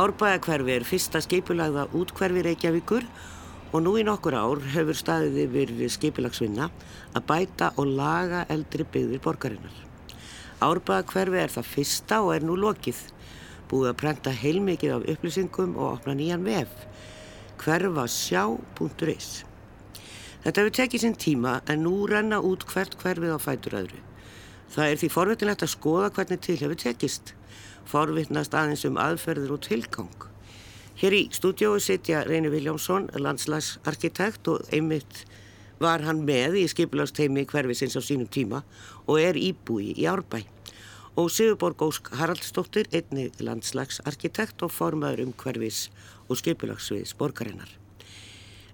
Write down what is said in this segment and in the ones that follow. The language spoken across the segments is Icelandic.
Árbæðakverfi er fyrsta skipulagða útkverfi Reykjavíkur og nú í nokkur ár hefur staðið yfir skipilagsvinna að bæta og laga eldri byggðir borgarinnar. Árbæðakverfi er það fyrsta og er nú lokið. Búið að prenta heilmikið af upplýsingum og opna nýjan vef. hverfasjá.is Þetta hefur tekið sinn tíma en nú renna út hvert hverfið á fætur öðru. Það er því forvitinlegt að skoða hvernig til hefur tekist. Forvitnast aðeins um aðferður og tilgang. Hér í stúdiói sitja Reynir Viljámsson, landslagsarkitekt og einmitt var hann með í skipulagsteimi hverfisins á sínum tíma og er íbúi í Árbæ. Og Sigurborg Ósk Haraldsdóttir, einni landslagsarkitekt og formaður um hverfis og skipulagsviðs borgarinnar.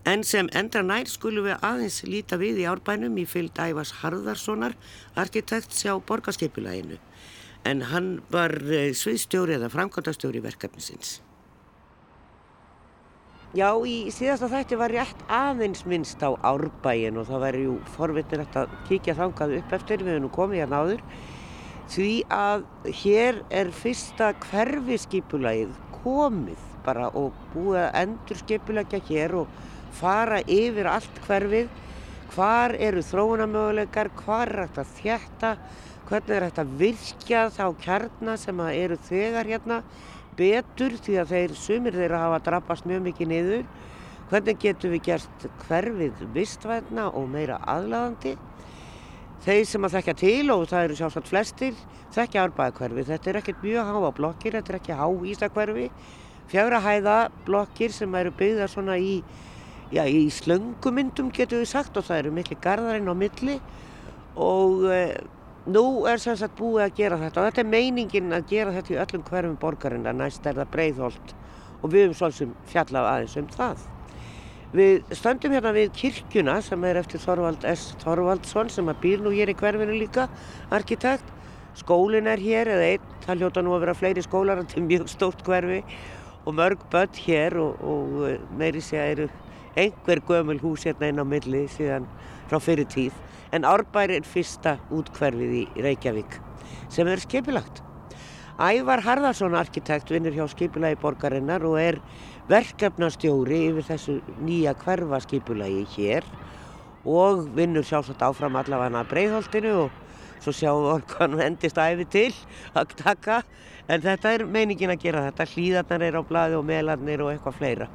En sem endra nær skulum við aðeins líta við í árbænum í fylgd Ævars Harðarssonar, arkitekt sjá borgarskipulaginu. En hann var eh, sviðstjóri eða framkvæmdastjóri verkefnisins. Já, í síðasta þætti var rétt aðeins minnst á árbæin og það væri jú forvitnilegt að kíkja þangað upp eftir við nú komið hérna áður. Því að hér er fyrsta hverfiskipulagið komið bara og búið að endur skipulegja hér og fara yfir allt hverfið, hvar eru þróunamöguleikar, hvar er að þjætta, hvernig er að virkja þá kjarnar sem eru þegar hérna betur því að þeir sumir þeirra hafa drabbast mjög mikið niður. Hvernig getum við gert hverfið vistvæðna og meira aðlagandi? Þeir sem að þekkja til og það eru sjálfsagt flestir þekkja árbæðakverfi. Þetta er ekkert mjög háa blokkir, þetta er ekki há ístakverfi. Fjögra hæða blokkir sem eru byggða svona í já, í slöngumyndum getur við sagt og það eru miklu gardarinn á milli og e, nú er sem sagt búið að gera þetta og þetta er meiningin að gera þetta í öllum hverfum borgarinn að næst er það breyðholt og við höfum svolsum fjallað aðeins um það. Við stöndum hérna við kirkjuna sem er eftir Þorvald S. Þorvaldsson sem að býr nú hér í hverfinu líka, arkitekt. Skólinn er hér eða einn, það hljóta nú að vera fleiri skólar, þetta er mjög stórt hverfi og mörg börn hér og, og eh, meiri sé að eru einhver gömul hús hérna inn á milli síðan frá fyrir tíð en Árbær er fyrsta útkverfið í Reykjavík sem er skipilagt. Ævar Harðarsson arkitekt vinnur hjá skipilagi borgarinnar og er verkefnastjóri yfir þessu nýja hverfaskipulagi hér og vinnur sjálfsagt áfram allavega að breyðholtinu og svo sjáum við hann endist æfi til að taka. En þetta er meiningin að gera þetta. Hlýðarnar er á bladi og melarnir og eitthvað fleira.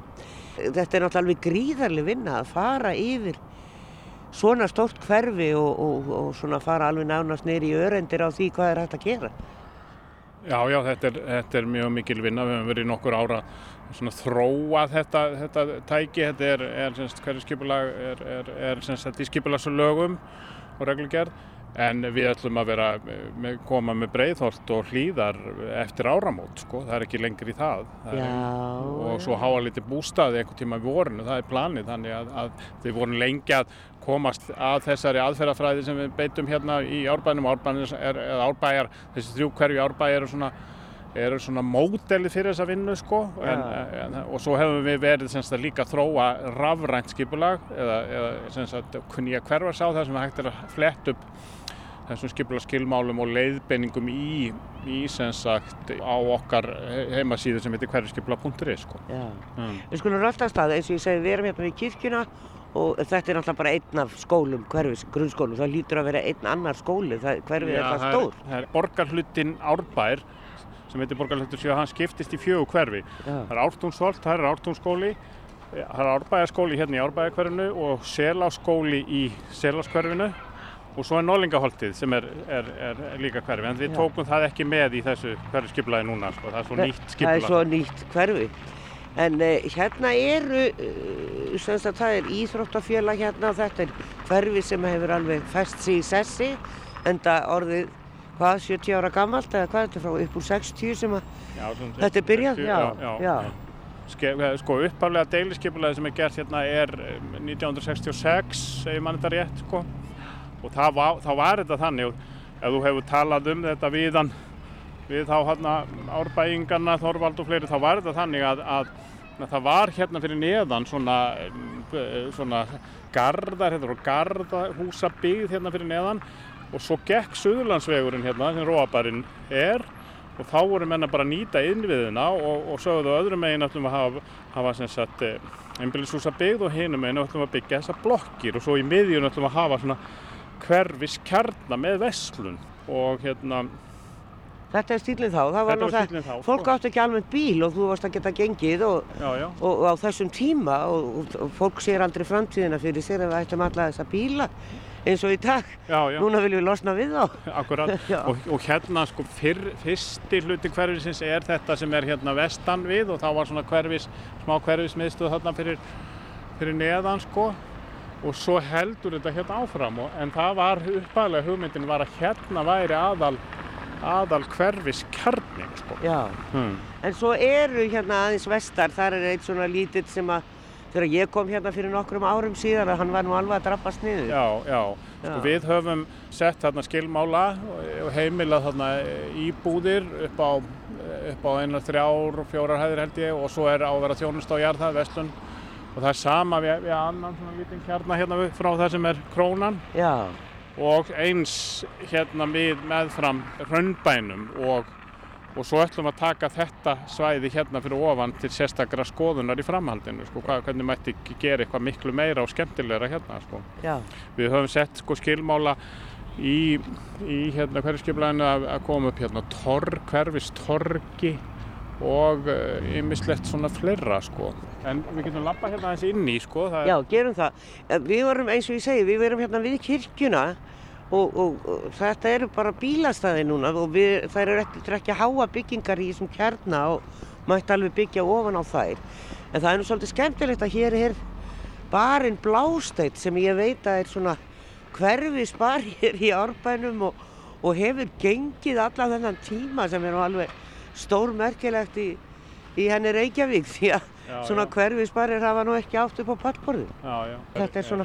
Þetta er náttúrulega alveg gríðarlega vinna að fara yfir svona stórt hverfi og, og, og svona fara alveg nánast neyri í örendir á því hvað er hægt að gera. Já, já, þetta er, þetta er mjög mikil vinna, við hefum verið nokkur ára svona þróað þetta, þetta tæki, þetta er, er hverju skipulag er, er, er í skipulagslögum og reglugjörð En við ætlum að vera, með, koma með breyðholt og hlýðar eftir áramót, sko. það er ekki lengri í það. það Já, er, og svo háa liti bústaði einhvern tíma í vorinu, það er planið, þannig að, að við vorum lengi að komast að þessari aðferðafræði sem við beitum hérna í árbænum, árbæjar, þessi þrjú hverju árbæjar og svona eru svona módeli fyrir þessa vinnu sko. En, en, og svo hefum við verið semst, líka að þróa rafrænt skipulag eða, eða kunni að hverfa sá það sem hægt er að flett upp þessum skipula skilmálum og leiðbeiningum í, í sagt, á okkar heimasíðu sem heitir hverjuskipula.is sko. mm. Við skulum ráftast að eins og ég segi við erum hérna við kirkjuna og þetta er náttúrulega bara einn af skólum, hverfis, grunnskólum, það lítur að vera einn annar skóli, það, hverfið er það stór. Það er borgarhlutin Árbær sem heitir borgarhlutin síðan hann skiptist í fjögu hverfi. Já. Það er Ártúnsholt, það er Ártúnsskóli, það er Árbæjarskóli hérna í Árbæjarkverfinu og Seláskóli í Seláskverfinu og svo er Nólingaholtið sem er, er, er líka hverfi en við Já. tókum það ekki með í þessu hverfi skiplaði núna sko. það er svo Þa, nýtt skiplaði það er svo nýtt hverfi. En uh, hérna eru uh, semst að það er íþróttafélag hérna þetta er hverfi sem hefur alveg fest sig í sessi en það orðið hvað 70 ára gammalt eða hvað þetta er frá upp úr 60 sem að já, þetta er byrjað? 60, já, já, eh, sko uppaflega deiliskeipulaði sem er gert hérna er 1966 ef mann þetta rétt sko og var, þá var þetta þannig. Ef þú hefur talað um þetta viðan við þá hérna árbæingarna, Þorvald og fleiri, þá var þetta þannig að, að, að það var hérna fyrir neðan svona, eh, svona gardar, hérna og gardahúsabíð hérna fyrir neðan. Og svo gekk Suðurlandsvegurinn hérna sem Róabarinn er og þá voru menna bara að nýta innviðina og, og sögðu öðrum meginn að hafa, hafa sem sagt einbillishúsa byggð og hinum meginn að byggja þessar blokkir. Og svo í miðjun að hafa svona hverfis kjarnar með veslun og hérna Þetta er stílinn þá, það var nú var það, þá, fólk sko. átti ekki almennt bíl og þú varst að geta gengið og, já, já, og, á þessum tíma og, og, og fólk sér aldrei framtíðina fyrir sér að við ættum alla þessa bíla eins og í dag. já. Núna viljum við losna við þá. Akkurat, og, og hérna sko fyrr, fyrsti hluti hverfisins er þetta sem er hérna vestan við og þá var svona hverfis, smá hverfismiðstöð þarna fyrir, fyrir neðan sko og svo heldur þetta hérna áfram og, en það var uppalega hugmyndin var að hérna væri aðal, aðal hverfis kjarnin sko. Hmm. En svo eru hérna aðeins vestar, þar er eitt svona lítill sem að þegar ég kom hérna fyrir nokkrum árum síðan að hann var nú alveg að drabbast niður. Já, já, Já. Sko, við höfum sett þarna skilmála og heimilað þarna íbúðir upp á, upp á einar þrjár, fjórar hæðir held ég og svo er á að vera þjónust á jarðað, vestlun og það er sama við, við annan svona lítinn kjarna hérna við- frá það sem er krónan Já. og eins hérna við meðfram raunbænum og, og svo ætlum að taka þetta svæði hérna fyrir ofan til sérstakra skoðunar í framhaldinu sko, hvað, hvernig mætti gera eitthvað miklu meira og skemmtilegra hérna sko. Við höfum sett sko skilmála í, í hérna hverfiskiplæðinu að, að koma upp hérna torg, hverfistorgi og ymmislegt svona fleira sko. En við getum lappa hérna aðeins inn í sko. Já, gerum það. Eh, Við vorum, eins og ég segi, við verum hérna við kirkjuna og, og, og þetta eru bara bílastæði núna og við, þær eru eru ekki háa byggingar í þessum kjarna og mætti alveg byggja ofan á þær. En það er nú svolítið skemmtilegt að hér er barinn Blásteit sem ég veit að er svona hverfis bar hér í árbænum og, og hefur gengið alla þennan tíma sem er nú alveg stórmerkilegt í, í henni Reykjavík því að Já, svona hverfisbarir hafa nú ekki átt upp á pallborðu. Þetta er svona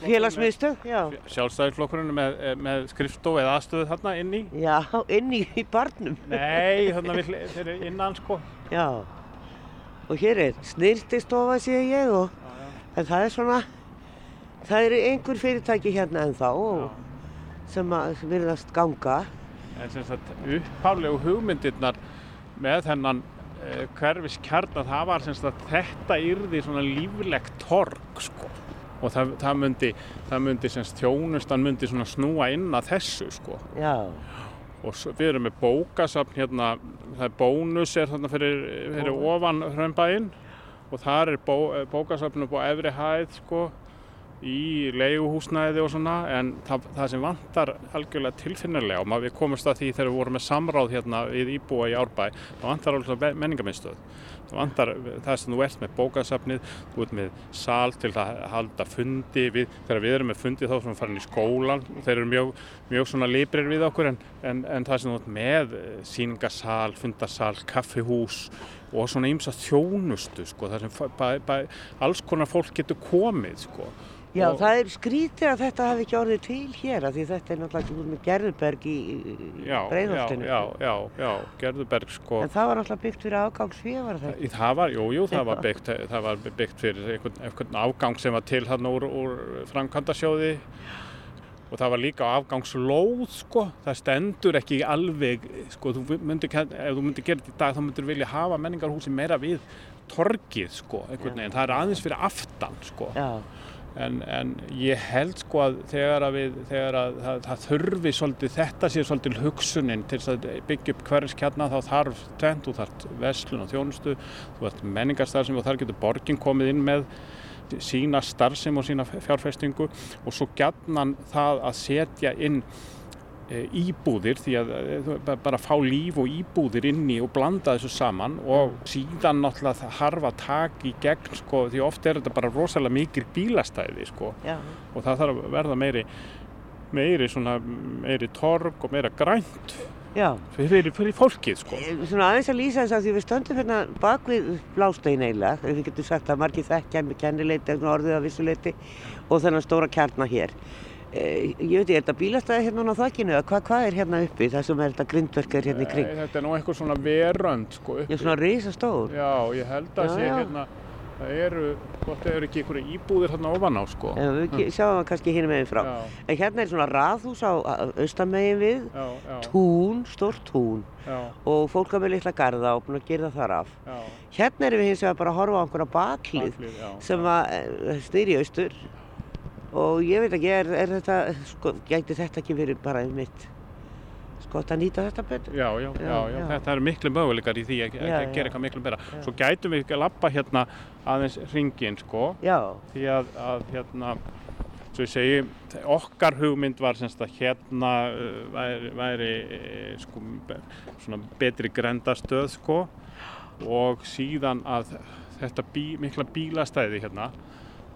Félagsmiðstöð, Sjálfstæðisflokkurinn með, er með skrifstofu eða aðstöðu þarna inn í? Já, inn í, barnum. Nei, þarna við, hl- þeir eru innan sko. Já. Og hér er snirtistofa sé ég og Já, já. en það er svona, það eru einhver fyrirtæki hérna ennþá og, sem að virðast ganga. En sem sagt upphaflegu hugmyndirnar með þennan uh, hverfis kjarnar, það var sem sagt að þetta yrði svona líflegt torg sko. Og það, það myndi, það myndi sem sagt þjónustan myndi svona snúa inn að þessu sko. Já, Og við erum með bókasafn hérna, það er bónus er þarna fyrir, fyrir ofan hraunbæinn og þar er bó, bókasafn upp á efri hæð sko í leiguhúsnæði og svona en það, það sem vantar algjörlega tilfinnilega og maður við komumst að því þegar við vorum með samráð hérna við íbúa í Árbæ það vantar alveg menningarminnstöð það vantar það sem þú ert með bókasafnið þú ert með sal til að halda fundi við, þegar við erum með fundi þá erum við farin í skólan þeir eru mjög, mjög svona librir við okkur en, en, en það sem þú ert með sýningasal, fundasal, kaffihús og svona ýmsa þjónustu sko, þar sem alls konar fólk getur komið sko. Já Og- það er skrítið að þetta hafi ekki orðið til hér því þetta er náttúrulega ekki út með Gerðuberg í, í já, já, já, já, Gerðuberg sko. En það var náttúrulega byggt fyrir það ekki? Í- Það var, jú, jú, það var byggt, það var byggt fyrir einhvern, einhvern afgang sem var til hann úr, úr framkvæmdasjóði. Og það var líka afgangslóð, sko, það stendur ekki alveg, sko, þú myndir, ef þú myndir gera þetta í dag, þá myndir vilja hafa menningarhúsi meira við torgið, sko, einhvern veginn, það er aðeins fyrir aftan, sko, Já, en, en ég held, sko, að þegar að við, þegar að það, það þurfi svolítið, þetta sé svolítið hugsunin til að byggja upp hverfiskjarna, þá þarf tvent, þú þarf verslun og þjónustu, þú þarf menningarstarfsemi og þar getur borgin komið inn með sína starfsemi og sína fjárfestingu. Og svo gjarnan það að setja inn íbúðir því að e, ba- bara fá líf og íbúðir inni og blanda þessu saman og síðan náttúrulega það harfa tak í gegn sko því oft er þetta bara rosalega mikil bílastæði sko já, og það þarf að verða meiri meiri svona meiri torg og meira grænt já. fyrir, fyrir fólkið sko Eh, Svona aðeins að lýsa þess að því við stöndum hérna bak við blástein eiginlega, við getum sagt að margir þekkja með kennileiti, eitthvað orðið að vissuleiti og þennan stóra kjarna hér. Eh, ég veit ég, er þetta bílastæði hérna á þakkinu eða hvað, hvað er hérna uppi, það sem er þetta grindverk er hérna í kring? Nei, Þetta er nú einhver svona verönd sko uppi. Er svona risastór. Já, ég held að Já, sé já. hérna það eru, gott að það eru ekki einhverju íbúðir hérna ofan á sko. En við mm. sjáum það kannski hinn meginn frá. Já, En hérna er svona raðhús á austamegin við, já, já, tún, stórt tún já, og fólk að með litla garða og búin að gera þar af. já, Hérna erum við hins vegar bara að horfa á einhverja baklið baklið, já. sem að snýri austur og ég veit ekki, er, er þetta, sko, gæti þetta ekki verið bara einmitt skott að nýta þetta betur? Já, já, já, já, já. þetta eru miklu möguleikar í því að, gera eitthvað miklu. Já. Svo gætum við ekki að lappa hérna aðeins ringin, sko, Já, því að, að hérna, svo ég segi, okkar hugmynd var semst að hérna uh, væri, væri eh, sko, svona betri grendastöð, sko, og síðan að þetta bí, mikla bílastæði hérna,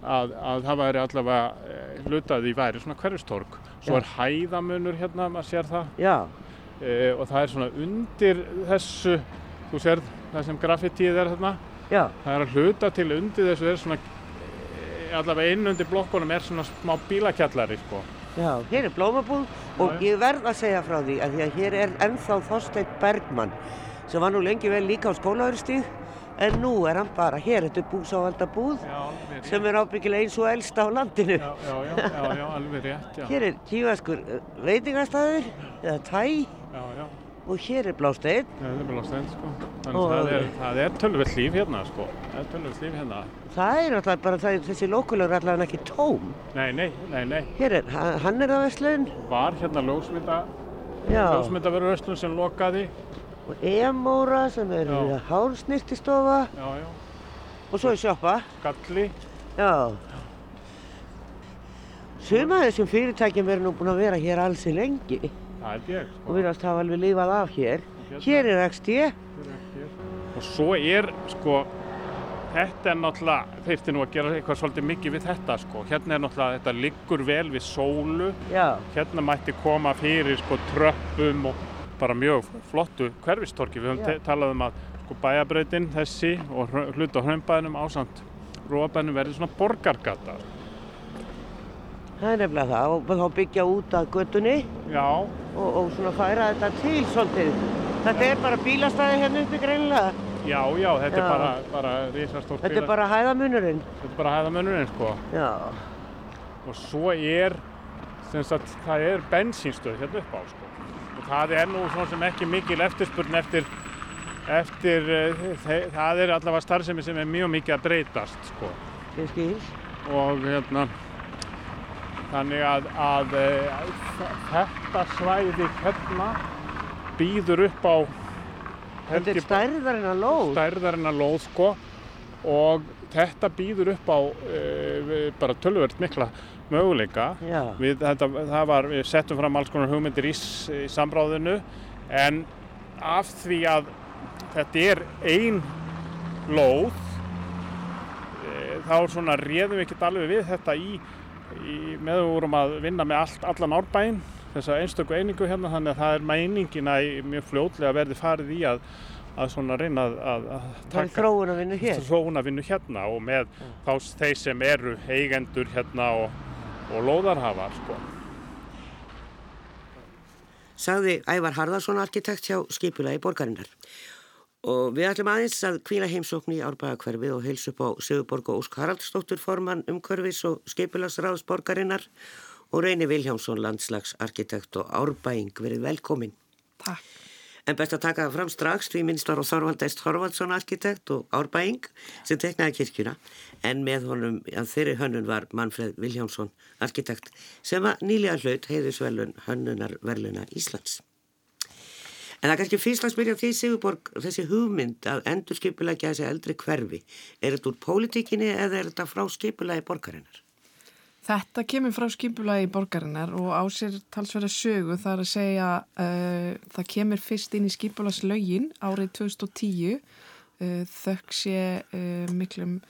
að, að það væri allavega eh, hlutaði væri svona hverfistorg. Svo er hæðamunur hérna, maður sér það. já, e, og það er svona undir þessu, þú sér það sem graffitíð er þarna, já, það er að hluta til undir þessu er svona, e, allavega inn undir blokkunum er svona smá bílakjallari sko. já, hér er blómabúð og Já, ég verð að segja frá því að því að hér er ennþá Þorsteinn Bergmann sem var nú lengi vel líka á skólaverustíð en nú er hann bara, hér þetta er búsávalda búð Já, alveg sem er ábyggilega eins og elsta á landinu. Já, já, já, já, alveg rétt, já. Hér er kýfaskur veitingastæður eða tæ Já, já, og hér er blásteinn. það er stend sko. Þannig Og- það er, það er tölvöld líf hérna sko, það er tölvöld líf hérna. Það er alltaf bara það, þessi lókulögur allavega ekki tóm. Nei, nei, nei, nei, Hér er, hann er að veslun, var hérna ljósmynda, já, ljósmyndaverðuröslun sem lokaði. Og emóra sem er já, og svo er sjoppa, skalli. já. Suma þessum fyrirtækjum eru nú búin að vera hér alls í lengi Það held ég, og sko. virðast hafa alveg lifað af hér. Hérna. Hér er XD, Og svo er, sko, þetta er náttúrulega, þeirti nú að gera eitthvað svolítið mikið við þetta, sko. Hérna er náttúrulega, þetta liggur vel við sólu. já, Hérna mætti koma fyrir, sko, tröppum og bara mjög flottu hverfistorki. Við höfum Já. talað um að, sko, bæjabrautin þessi og á hraumbæðinum ásamt róabænum verði svona borgargata. það er nefnilega það og þá byggja út að göttunni Já, og, og svona færa þetta til svolítið. Þetta er bara bílastæði hérna uppi greinilega. já, já, þetta Já. er bara, bara risastórt Þetta er bara hæðamunurinn. þetta er bara hæðamönnurinn, sko. Já, og svo er sem sagt, það er bensínstöð hérna upp á sko. Það er nú svona sem ekki mikil eftirspurn eftir eftir þe- það er allavega starfsemi sem er mjög mikið að breytast sko. og hérna þannig að, að uh, þetta svæði hérna býður upp á Þetta er stærðarinn að lóð. stærðarinnar lóð sko og þetta býður upp á uh, bara tölvöld mikla möguleika. Við, þetta, það var, við settum fram alls konar hugmyndir í, í samráðinu en af því að þetta er ein lóð e, þá svona réðum við ekkert alveg við þetta í, í með við vorum að vinna með allt, allan árbæinn þessa einstöku einingu hérna þannig að það er mæningin að mjög fljótlega verði farið í að, að svona reyna að, að, að það þróun að vinna hér. þróunavinnu hérna og með þá þeir sem eru eigendur hérna og, og lóðarhafar sko. Sagði Ævar Harðarsson arkitekt hjá skipulagi borgarinnar. Og við ætlum aðeins að kvíla heimsókn í árbæðakverfið og heilsa upp á Sigurborg og Ósk Haraldsdóttur formann umhverfis og skipulagsráðs borgarinnar og Reyni Viljámsson landslagsarkitekt og árbæing verið velkomin. Takk. En best að taka það fram strax því minnst var á Þorvaldæst Þorvaldsson arkitekt og árbæing sem teknaði kirkjuna en með honum að þeirri hönnun var Manfred Viljámsson arkitekt sem að nýlega hlaut heiðusvelun hönnunar verluna Íslands. En það er kannski fyrst að spyrja því Sigurborg þessi hugmynd að endur skipulækja þessi eldri hverfi. Er þetta úr pólitíkinni eða er þetta frá skipulagi borgarinnar? Þetta kemur frá skipulagi borgarinnar og á sér talsverða sögu þar að segja uh, það kemur fyrst inn í skipulagslaugin árið 2010 uh, þökk sé uh, miklum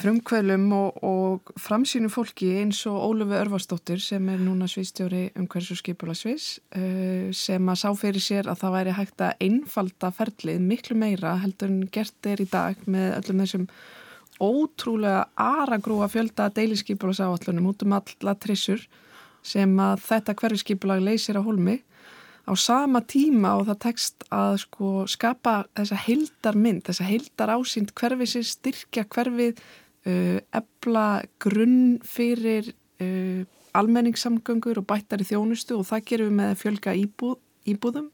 frumkvölum og, og framsýnu fólki eins og Ólufi Örvarsdóttir sem er núna sviðstjóri um hversu skipulagsviðs uh, sem að sá fyrir sér að það væri hægt að einfalda ferlið miklu meira heldur en gert er í dag með öllum þessum ótrúlega aragrúa fjölda deiliskypulagsáallunum út um alla trissur sem að þetta hverfiskipulag leysir á hólmi. Á sama tíma og það tekst að sko skapa þessa heildarmynd, þessa heildar ásýnd hverfið sér styrkja hverfið uh, ebla grunn fyrir uh, almenningssamgöngur og bættari þjónustu og það gerum við með fjölga íbúð, íbúðum.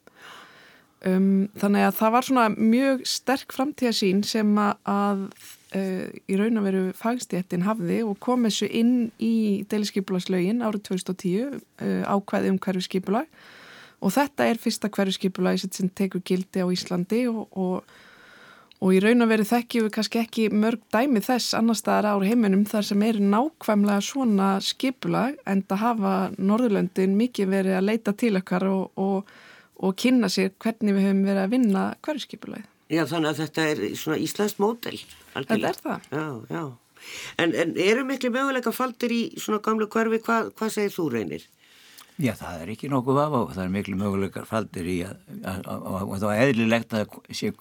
Um, þannig að það var svona mjög sterk framtíðasín sem að uh, í raun og veru fagstéttin hafði og kom þessu inn í deiliskypulagslögin árið 2010 uh, ákvæði um hverju skypulag og þetta er fyrsta hverju skipulagi sem tekur gildi á Íslandi og, og, og í raun og verið þekkjum við kannski ekki mörg dæmi þess annar staðar ári heiminum þar sem er nákvæmlega svona skipulag en það hafa Norðurlöndin mikið verið að leita til okkar og, og kynna sér hvernig við höfum verið að vinna hverju skipulagi. Já þannig að þetta er svona Íslands mótel. Þetta er það. Já, já. En, en eru miklu möguleika faldir í svona gamlu hverfi, Hva, hvað segir þú reynir? Já, það er ekki nokkuð vafa og það er miklu möguleikar faldir í að, að, að, að það er eðlilegt að sé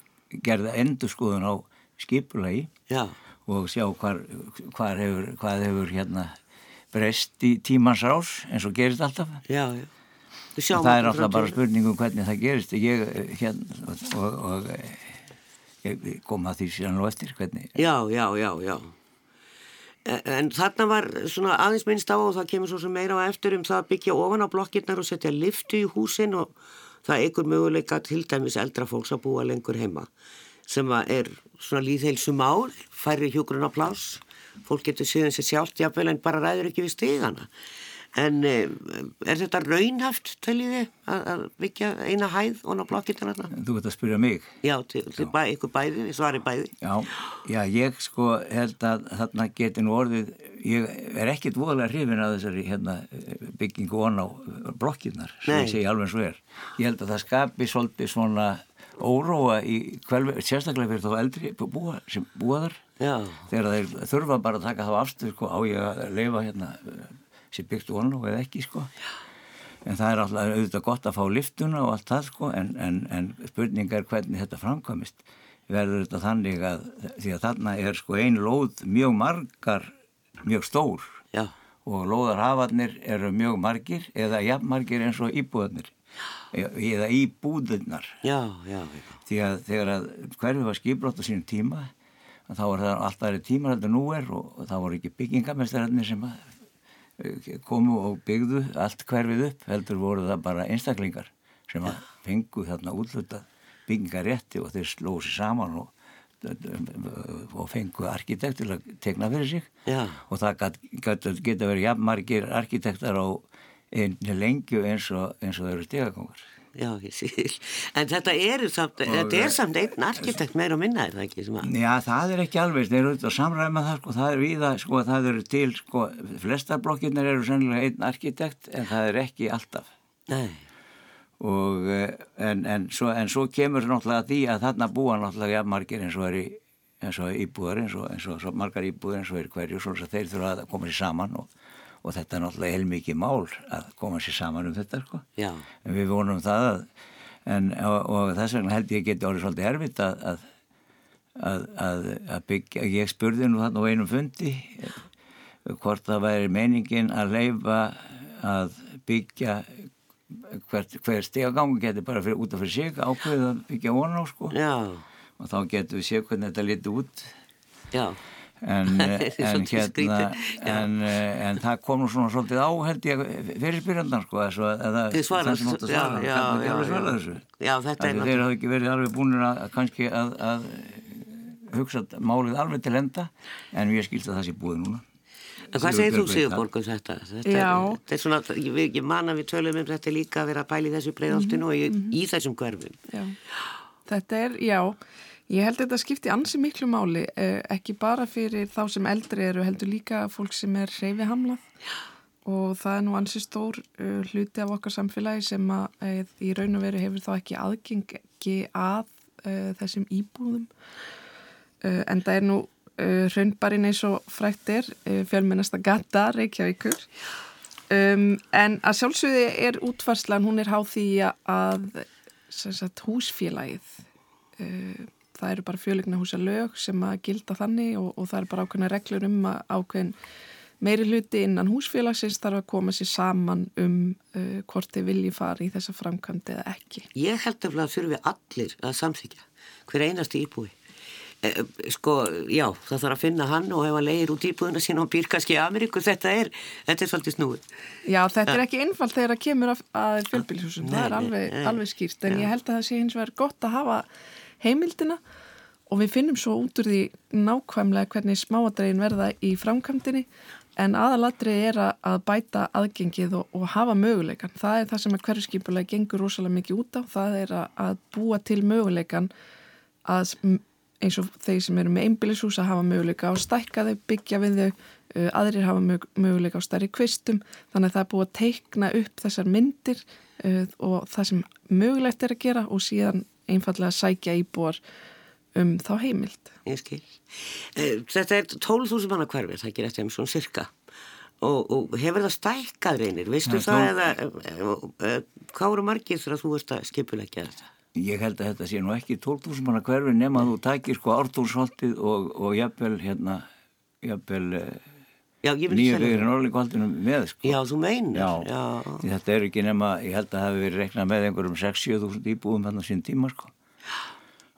gerða endurskoðun á skipulagi Já. og sjá hvar, hvar hefur, hvað hefur hérna breyst í tímans rás eins og gerist alltaf. Já, já. Það er alltaf bara spurningum hvernig það gerist ég, hérna, og, og ég kom að því síðan og eftir hvernig. Já, já, já, já. En þarna var svona aðeins minnst á og það kemur svo sem meira á eftir um það að byggja ofan á blokkirnar og setja liftu í húsin og það eigur möguleika til dæmis eldra fólks að búa lengur heima sem er svona líðheilsu mál, færri hjókurinn á plás, fólk getur síðan sér sjálft jafnvel en bara ræður ekki við stígana. En eh, er þetta raunhaft, teljiði, að byggja eina hæð og ná blokkirna þarna? Þú veit að spyrja mig. Já, til, til bæ, ykkur bæði, svari bæði. Já, já, ég sko held að þarna geti nú orðið, ég er ekkit voðalega hrifin að þessari hérna, byggingu on á blokkirnar, sem ég segi alveg svo er. Ég held að það skapi svolítið svona óróa í kvelvi, sérstaklega fyrir þá eldri búa, sem búa þar. Já. Þegar þeir þurfa bara að taka þá afstöð, sko, á ég að leifa hérna sem byggt vonu eða ekki sko. En það er alltaf auðvitað gott að fá liftuna og allt það sko en, en, en spurningar hvernig þetta framkvæmist. Verður þetta þannig að því að þarna er sko ein lóð mjög margar mjög stór. Já. og lóðarhafarnir eru mjög margir eða jafnmargir eins og íbúðarnir eða íbúðurnar já, já, já. því að þegar að hverfi var skiplátt á sínum tíma þá var það alltaf tímar þetta nú er og, og það voru ekki byggingamestararnir sem að komu og byggðu allt hverfið upp heldur voru það bara einstaklingar sem að fengu þarna útluta byggingarétti og þeir slóðu sér saman og, og fengu arkitekt til að tegna fyrir sig. Já. og það geta, geta verið jafnmargir arkitektar á einni lengju eins og, eins og þau eru stegakongar Já, ég síl. En þetta er samt, og, þetta er samt einn arkitekt meira og minna, er það ekki? Að... Já, það er ekki alveg, þeir eru auðvitað að samræma það, sko, það er viða, sko, það eru til, sko, flestar blokkirnar eru sennilega einn arkitekt, en það er ekki alltaf. Nei. Og, en, en, svo, en svo kemur náttúrulega því að þarna búa náttúrulega jafnmargir eins og er í, eins og íbúðar, eins og, eins og margar íbúðar eins og er hverju, að þeir þurfa að koma sér saman og og þetta er náttúrulega heilmikið mál að koma sér saman um þetta sko. En við vonum það að, en, og, og þess vegna held ég geti orðið svolítið erfitt að, að, að, að byggja, ég spurði nú þarna á einum fundi hvort það væri meiningin að leifa að byggja hver, hver stegagangu getur bara fyrir, út af fyrir sig ákveðið að byggja vona á sko. Og þá getur við séu hvernig þetta liti út. Já. En, en, hérna, en, en það kom nú svona svolítið á held ég fyrirspyrjandan sko eða það sem átt að svara já, já, já, já, þetta er þeir hafði ekki verið alveg búinir að kannski að, að hugsa málið alveg til enda en ég skilst að það sé búið núna. En hvað segir þú Sigurborg um þetta? Þetta er, þetta er svona, ég, ég man að við tölum um þetta líka að vera að pæli þessu breiðoltinu mm -hmm. og í, Mhm. í þessum hverfum. Já, þetta er, já Ég held að þetta skipti ansi miklu máli, eh, ekki bara fyrir þá sem eldri eru, heldur líka fólk sem er reyfi hamlað og það er nú ansi stór uh, hluti af okkar samfélagi sem að uh, í raun og veru hefur þá ekki aðgengi að þessum íbúðum. En það er nú raunbarinn eins og frækt er fjölmennasta gata Reykjavíkur. Um, en að sjálfsögði er útvarslan, hún er háð því að sagt, húsfélagið það eru bara fjölegna húsa lög sem að gilda þannig og, og það eru bara ákveðna reglur um að ákveðin meiri hluti innan húsfélagsins þarf að koma sér saman um uh, hvort þið vilji fara í þessa framkvæmdi eða ekki. Ég held að þurfi allir að samþykja hver einasti íbúi. E, sko, já, það þarf að finna hann og ef hann leir út íbúðuna sín og býr kannski í Ameríku, þetta er, þetta er svolítið snúið. Já, þetta er ekki einfalt þegar það kemur að fjölbílshúsum, það er alveg, alveg skýrt, en já. ég held að það sé hins vegar gott að hafa heimildina og við finnum svo út úr því nákvæmlega hvernig smáadregin verða í framkvæmdini en aðalatrið er að bæta aðgengið og, og hafa möguleikan. Það er það sem að hverjuskipulega gengur rosalega mikið út á, það er að, búa til möguleikan að eins og þeir sem eru með einbílishús að hafa möguleika á stækkaðu, byggja við þau, aðrir hafa möguleika á stærri kvistum, þannig að það er búið að teikna upp þessar myndir og það sem mögulegt er að gera og síðan einfallega sækja íbúar um þá heimild. Ég skil. Eh, þetta er 12.000 manna hverfið, það gerir eftir um svona cirka og, og hefur það stækkað reynir, veistu það, það eða eh, eh, hvað eru margir þegar þú ert að skipulegja þetta? Ég held að þetta sé nú ekki 12.000 manna hverfi nema að þú takir sko ártúrsholtið og, og jafnvel hérna jafnvel nýju byggir í Norrlíkvaldunum með sko. Já, þú meinar. Já, Já. þetta er ekki nema, ég held að það hefur verið reknað með einhverjum 6-7.000 íbúðum þannig sín tíma sko.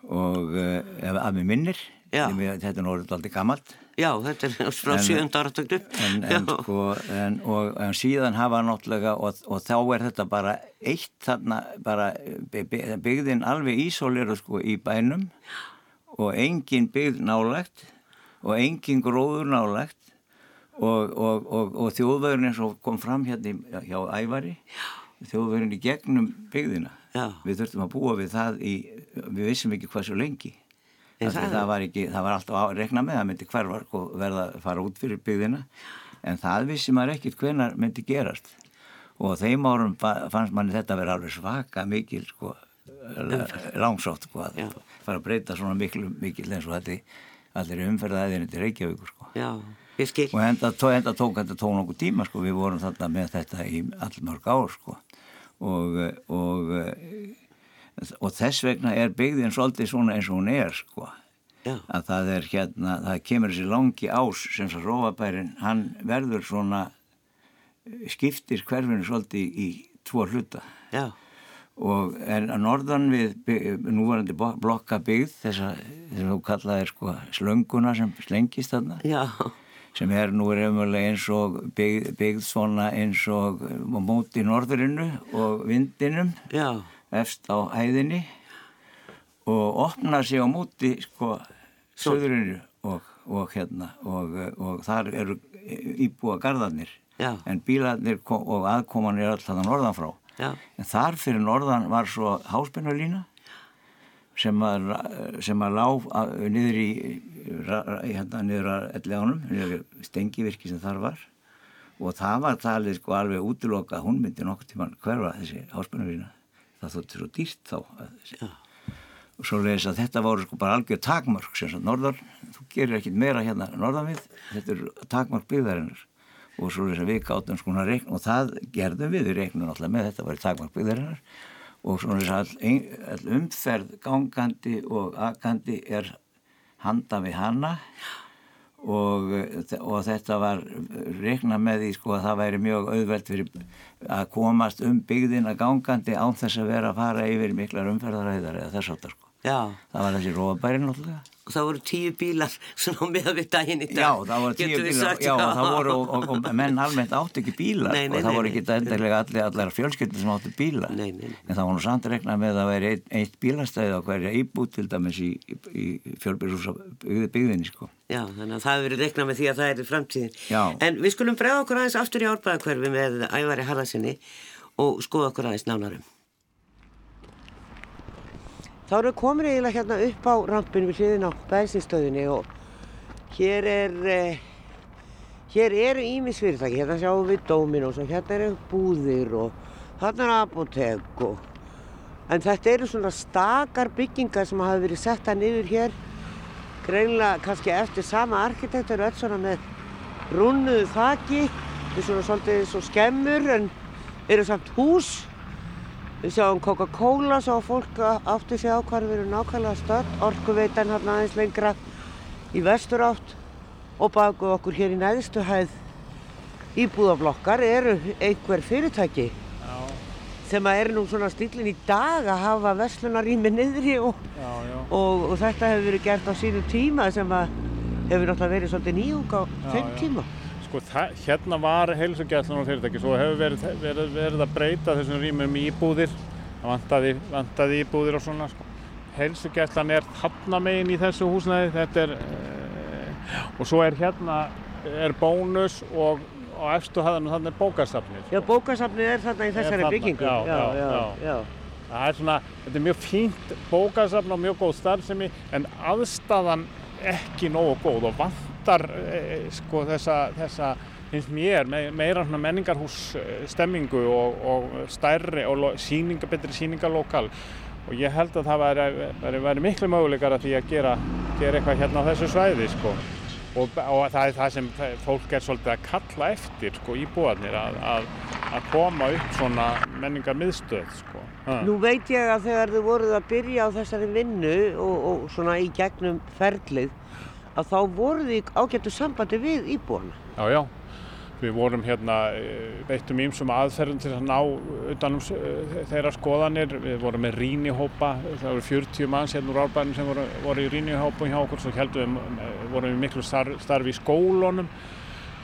Og uh, að mér minnir þetta er náttúrulega aldrei gammalt Já, þetta er frá sjönda áratöknu en, en, sko, en, en síðan hafa náttúrulega og, og þá er þetta bara eitt þarna bara byggðin alveg ísólir sko, í bænum. Og engin byggð nálegt og engin gróður nálegt og, og, og þjóðvöðurinn eins og kom fram hérna hjá Ævari þjóðvöðurinn í gegnum byggðina Já. við þurftum að búa við það í, við vissum ekki hvað svo lengi það, það, var ekki, það var alltaf að rekna með að myndi hvervar og verða að fara út fyrir byggðina en það vissi maður ekkert hvenar myndi gerast og þeim árum fannst manni þetta að vera alveg svaka mikil sko, langsótt sko, að Já. fara að breyta svona mikil, mikil eins og þetta allir umferðaðiðin til Reykjavíkur sko. Já, og enda, enda tók þetta tók nokkuð tíma sko, við vorum þarna með þetta í allmörg ár sko og, og og þess vegna er byggðin svolítið svona eins og hún er sko Já. að það er hérna, það kemur þessi langi ás sem svo róabærin hann verður svona skiptir hverfinu svolítið í tvo hluta Já. og en að norðan við núvarandi blokka byggð þess að þú kallaði sko slönguna sem slengist þarna Já. Sem er nú reymulega eins og byggð, byggð svona eins og móti norðurinnu og vindinum Já efst á hæðinni og opna sig á múti sko söðurinu og, og hérna og, og þar eru íbúa gardarnir Já. en bílarnir og aðkoman er alltaf norðan frá Já. en þar fyrir norðan var svo háspennarlína sem að, sem að lág niður í hérna niður að elleganum niður stengivirki sem þar var. Og það var talið sko alveg útlokað hún myndi nokkur tíman hverfa þessi háspennarlína það þótti svo dýrt þá Já. og svo leiðis að þetta voru sko bara algjör takmörk sem sagt norðan, þú gerir ekkit meira hérna norðan við, þetta er takmörk byggðarinnar. Og svo leiðis að við gáttum sko að reikna og það gerðum við. Við reiknum alltaf með þetta var takmörk byggðarinnar og svo leiðis að all, umferð gangandi og agandi er handa við hanna og, og þetta var reikna með því sko að það væri mjög auðvelt fyrir að komast um byggðina gangandi án þess að vera að fara yfir miklar umferðaræðar eða þess aftar sko. Já. Það var þessi róabæri náttúrulega. Og það voru tíu bílar svona með við daginn í dag. Já, það voru tíu bílar, já, það voru, og, og, menn almennt átti ekki bílar, nei, nei, og það voru ekki endilega allir, allar fjölskyldur sem átti bílar. Nei. En það nú samt reiknað með að vera eitt, eitt bílastæði á hverja íbút til dæmis í, í, í fjölbyrjúsa byggðinni, sko. Já, þannig að það hefur verið reiknað með því að það er í framtíðin. Já. En við skulum bregða okkur aðeins aftur í árbæðakverfi með Ævari Harðarsinni og skoða okkur aðeins nánarum. Þá erum við komin eiginlega hérna upp á rampin við hliðin á bensinstöðinni og hér er, eh, hér eru ímisfyrirtæki, hérna sjáum við Dominos og hérna eru búðir og þarna er apotek og en þetta eru svona stakar byggingar sem hafa verið setta niður hér greinlega kannski eftir sama arkitektur öll svona með runnuðu þaki. Er svona svolítið svo skemmur en eru samt hús Við sjáum Coca-Cola svo fólk átti sig á hvað við erum nákvæmlega stödd, orkuveitan hérna aðeins lengra í vestur átt og baku okkur hér í næðstu hæð íbúðablokkar eru einhver fyrirtæki Já, sem að er nú svona stílinn í dag að hafa vestlunarými niðri og, já, já. og, og þetta hefur verið gert á sínu tíma sem að hefur náttúrulega verið svolítið nýjung á þeim tíma. Sko það, hérna var heilsugjæslan og fyrirtæki, svo hefur verið, verið, verið að breyta þessum rýmum í íbúðir, það vantaði, vantaði íbúðir og svona sko. Heilsugjæslan er þarna megin í þessu húsnæði, þetta er, e, og svo er hérna, er bónus og á efstu hæðanum þannig er bókasafnið. Já, bókasafnið er þarna í þessari byggingu. já, já, já, já. Það er svona, þetta er mjög fínt bókasafn og mjög góð starfsemi en aðstæðan ekki nógu góð og vantar e, sko þessa, þessa finnst mér me, meira svona menningarhús eh, stemmingu og, og stærri og sýninga, betri sýningalokal og ég held að það væri, væri, væri miklu möguleikar að því að gera, gera eitthvað hérna á þessu svæði sko. og, og það er það sem fólk er svolítið að kalla eftir sko, íbúarnir að, að, að koma upp svona menningarmiðstöð sko. Ha. Nú veit ég að þegar þið voruð að byrja á þessari vinnu og, og svona í gegnum ferlið að þá voruð þið ágættu sambandi við íbúana. Já, já. Við vorum hérna, eh, beittum ímsum aðferðum til að ná utanum eh, þeirra skoðanir. Við vorum með rínihópa, það voru 40 manns hérna úr árbænum sem voru, voru í rínihópum hjá okkur. Svo heldum við, eh, vorum við miklu starf, starfi í skólunum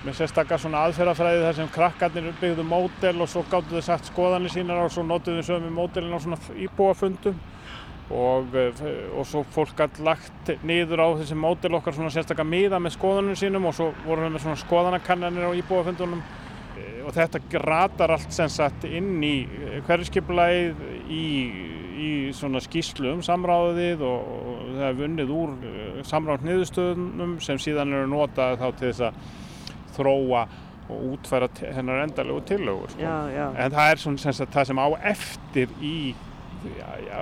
með sérstakar svona aðferðafræði þar sem krakkarnir byggðu módel og svo gáttu þau sagt skoðanir sínar og svo notuðu þau sömu módelin á svona íbúafundum og, eh, og svo fólk gætt lagt niður á þessi módel okkar svona sérstakar miða með skoðanum sínum og svo vorum við með svona skoðanakannanir á íbúafundunum Eh, og þetta ratar allt sem sagt inn í hverjuskipulæð í, í svona skýslu um samráðið og, og það er vunnið úr samráð niðurstöðunum sem síðan eru notað þá til þess að þróa og útfæra hennar endalegu tillögur sko. Já, já. En það er svona sem sagt, það sem á eftir í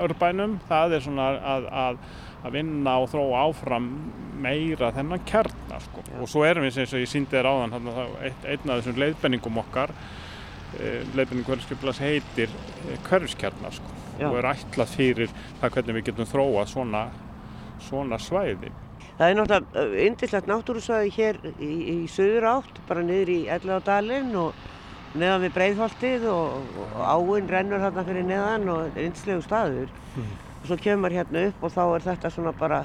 örbænum, það er svona að, að, að vinna og þróa áfram meira þennan kjarnar sko. og svo erum við eins og ég síndi þér áðan einn af þessum leiðbenningum okkar eh, leiðbenning hverfiskiplas heitir eh, hverfiskjarnar sko. Og er ætlað fyrir það hvernig við getum þróað svona, svona svæði Það er náttúrulega yndislegt náttúrusvæði hér í, í söður átt, bara niður í Elladalinn og neðan við Breiðholtið og, og áinn rennur þarna fyrir neðan og þetta er yndislegu staður. Og svo kemur hérna upp og þá er þetta svona bara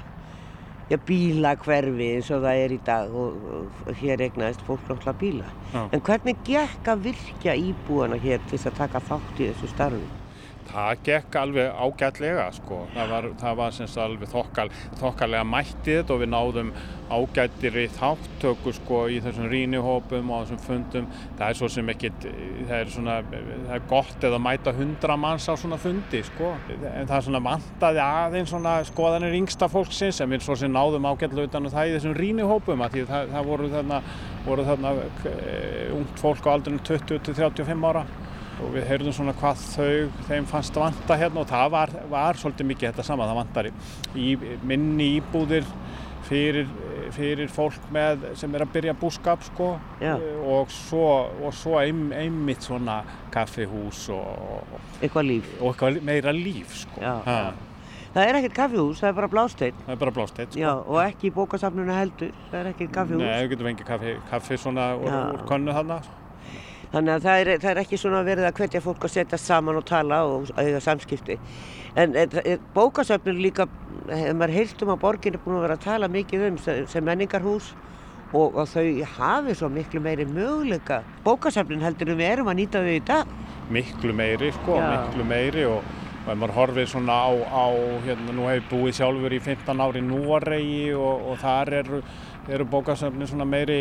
já, bílakverfi eins og það er í dag og, og hér egnaðist fólk náttúrulega bíla. Já. En hvernig gekk að virkja íbúana hér til þess að taka þátt í þessu starfi? Það gekk alveg ágætlega sko. Það var, það var sem sagt alveg þokkal, þokkalega mættið og við náðum ágættir í þáttöku sko í þessum rínihópum og þessum fundum. Það er svo sem ekkit, það er svona, það er gott eða mæta hundra manns á svona fundi sko. En það er svona vantaði aðeins svona skoðanir yngsta fólksins en við svo sem náðum ágætlega utan um það í þessum rínihópum að því það, það voru þarna, voru þarna eh, ungt fólk á aldrinum 20 til 35 ára og við heyrðum svona hvað þau, þeim fannst vanta hérna og það var, var svolítið mikið þetta sama, það vantar í, í minni íbúðir fyrir, fyrir fólk með, sem er að byrja búskap sko Já. og svo, og svo ein, einmitt svona kaffihús og, Eitthvað líf? og eitthvað meira líf sko. Já, já. Það er ekkert kaffihús, það er bara blásteinn. Það er bara blásteitt sko. Og ekki í bókasafnunu heldur, það er ekkert kaffihús. Nei, við getum fengið kaffi, kaffi svona úr, úr könnu þarna. Þannig að það er, það er ekki svona verið að hvetja fólk að setja saman og tala og eiga samskipti. En er bókasöfnun líka, hefur maður heilt um að borgin er búin að vera að tala mikið um sem, sem menningarhús og, og þau hafi svo miklu meiri möguleika. Bókasöfnun heldur við erum að nýta þau í dag. miklu meiri sko, Já. miklu meiri og, og ef maður horfir svona á, á hérna, nú hef ég búið sjálfur í 15 ári Núaregi og, og þar eru, eru bókasöfni svona meiri,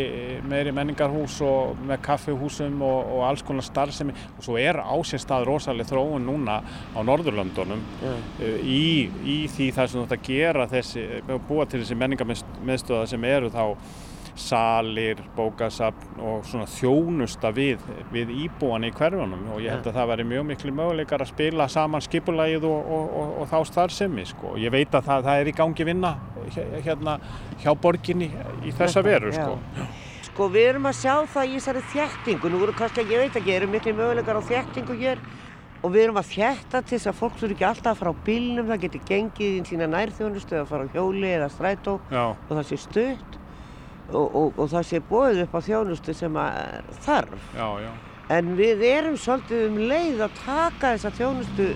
meiri menningarhús og með kaffihúsum og, og alls konar starfsemi. Og svo er ásérstað rosalega þróun núna á Norðurlöndunum eh, í, í því það sem þú ætti að gera þessi, búa til þessi menningarmiðstöða sem eru þá salir, bókasafn og svona þjónusta við, við íbúan í hverfunum. Og ég held að það væri mjög miklu möguleikar að spila saman skipulagið og, og, og, og þá starfsemi sko. Ég veit að það, það er í gangi vinna hérna hjá borginni í þessa veru sko. Sko við erum að sjá það í þessari þjættingu, nú eru kannski, ég veit ekki, eru miklu möguleikar á þjættingu hér? Og við erum að þjætta til þess að fólk þurfi ekki alltaf að fara á bílnum, það getur gengið í sína nærþjónustu eða fara á hjóli eða strætó. Já, og það sé stutt. Og, og, og það sé bóðið upp á þjónustu sem að þarf. Já, já. En við erum svolítið um leið að taka þessa þjónustu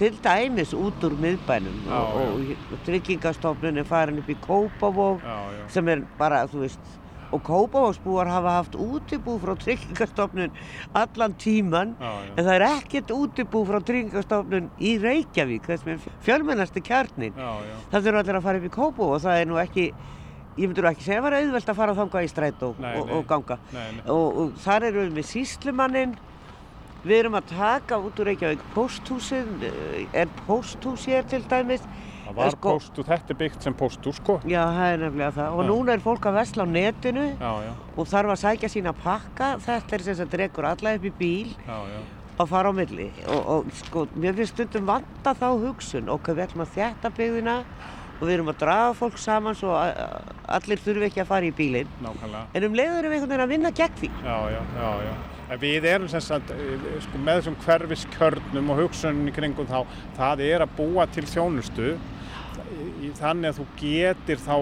til dæmis út úr miðbænum Já, og, og, og tryggingastofnun er farin upp í já. sem er bara, þú veist, og Kópavóksbúar hafa haft útibú frá tryggingastofnun allan tíman en það er ekkert útibú frá tryggingastofnun í Reykjavík, þess með fjölmennasti kjarnin. Já, já. Það þurfa allir að fara upp í Kópavók og það er nú ekki, ég myndur ekki segja að það var auðvelt að fara þangað í strætó Nei, og, nei. og ganga. Nei. Og, og þar erum við með síslumannin, við erum að taka út úr Reykjavík pósthúsið, eh, er pósthús hér til dæmis. Það var Sko- póstu, þetta er byggt sem póstur, sko. Já, það er nefnilega það. Og Já. núna er fólk að vesla á netinu Já, já, og þarf að sækja sína pakka. Þetta er sem sagt dregur alla upp í bíl já, að fara á milli. Og, og sko, mér finnst stundum vanta þá hugsun. Ok, við ætlum að þjætta byggðina og við erum að draga fólk saman svo allir þurfi ekki að fara í bílinn. Nákvæmlega. En um leiður erum við einhvern veginn að vinna gegn því. Já, já, já, já. En við erum sem sagt, sko, með þessum hverfiskörnum og hugsunin í kringum þá, það er að búa til þjónustu þannig að þú getir þá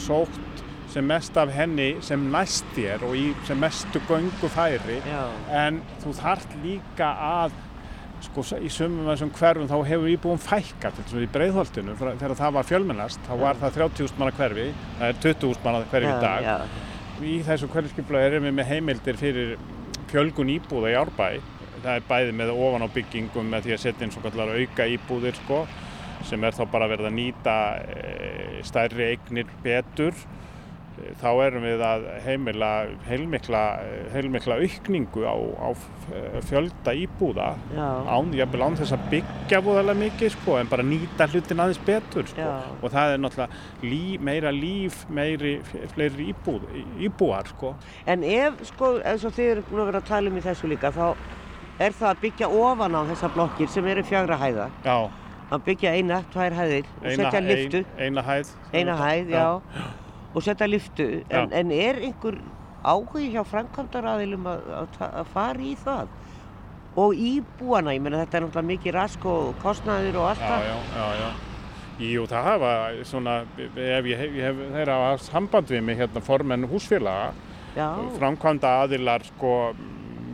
sótt sem mest af henni sem næst þér og í sem mestu göngu færi Já. en þú þarft líka að sko í sumum af þessum hverfum þá hefur íbúum fækka til þess að í breiðholtinu þegar það var fjölmennast þá var það 30.000 manna hverfi það er 20.000 manna hverfi í dag. Já, í þessu hverfiskipla erum við með heimildir fyrir fjölgun íbúða í árbæ. Það er bæði með ofan á byggingum með því að setja inn svo kallar auka íbúðir sko, sem er þá bara verið að nýta e, stærri eignir betur þá erum við að heimila heilmikla, heilmikla aukningu á, á f- fjölda íbúða já. án, jafnvel án þess að byggja búðalega mikið sko, en bara nýta hlutin aðeins betur sko. Já. og það er náttúrulega lí, meira líf, meiri, fleiri íbúð, íbúar sko. En ef, sko, eins og þið eru búin að vera að tala um í þessu líka, þá er það að byggja ofan á þessar blokkir sem eru fjagra hæða. Já, Að byggja eina, tvær hæðir og setja liftu. ein, eina hæð. Eina hæð, já. Og setja liftu. En, Já. en er einhver áhugi hjá framkvæmdaraðilum að, að, að fara í það? Og íbúana, ég meina þetta er náttúrulega mikið rask og kostnaður og allt Já, það. já, já, já. Jú, það hafa svona, ef ég hef, hef þeirra samband við mig hérna formenn húsfélaga, Já, framkvæmda aðilar sko,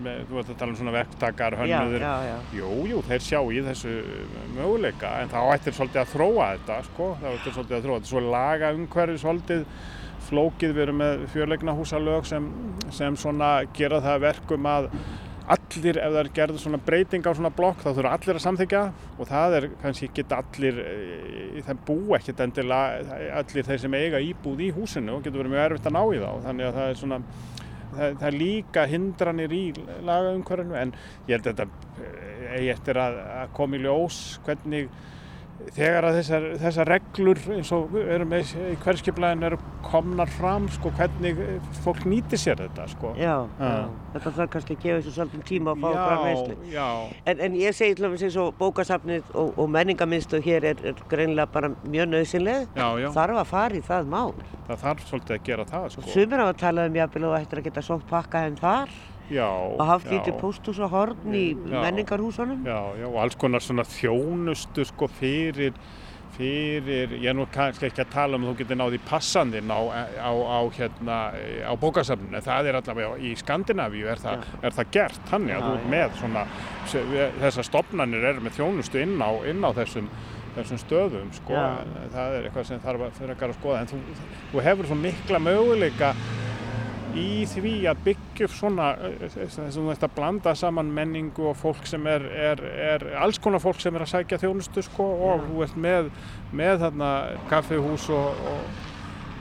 með, þú ert að tala um svona verktakar, já, hönnuður, já, já. Jú, jú, þeir sjá í þessu möguleika en þá ættir svolítið að þróa þetta sko, þá ættir svolítið að þróa þetta. Svo laga umhverfi svolítið flókið. Við erum með fjörleikna húsalög sem, sem svona gera það að verkum að allir, ef það er gerður svona breyting á svona blokk þá þurfa allir að samþykja og það er kannski ekki allir e, það bú ekkert endilega allir þeir sem eiga íbúð í húsinu og getur verið mjög erfitt að ná í þá. Þannig að það er svona það, það er líka hindranir í lagaumhverfinu en ég held að þetta eh, eigi eftir að, að koma í ljós hvernig þegar að þessar, þessar reglur eins og erum með í hverskiplæðin eru komnar fram sko hvernig fólk nýtir sér þetta sko. Já, Já. já. Þetta þarf kannski að gefa þessu svolítið tíma að fá fram veislu. já, En, en ég segi til dæmis eins og bókasafnið og, og menningarmiðstöð hér er, er greinlega bara mjög nöðsynleg. já, já, Þarf að fara í það mál. það þarf svolítið að gera það sko. Sumir hafa talað um jafnvel og ættir að geta sótt pakka henn þar já, og haft lítið pósthús og horn í Já. menningarhúsunum. Já, já, og alls konar svona þjónustu sko fyrir, fyrir, ég er nú kannski ekki að tala um að þú getur náði passandinn á, á, á, hérna, á bókasafninu, en það er allavega í Skandinavíu er, það- er það gert, þannig að Já, þú með svona, þessar stopnarnir eru með þjónustu inn á, inn á þessum þessum stöðum sko, það er eitthvað sem þarf að fyrir að skoða en þú, þú hefur svo mikla möguleika í því að byggja upp svona þess að þú ert að blanda saman menningu og fólk sem er, er, er alls konar fólk sem er að sækja þjónustu sko og þú ert með, með þarna kaffihús og, og,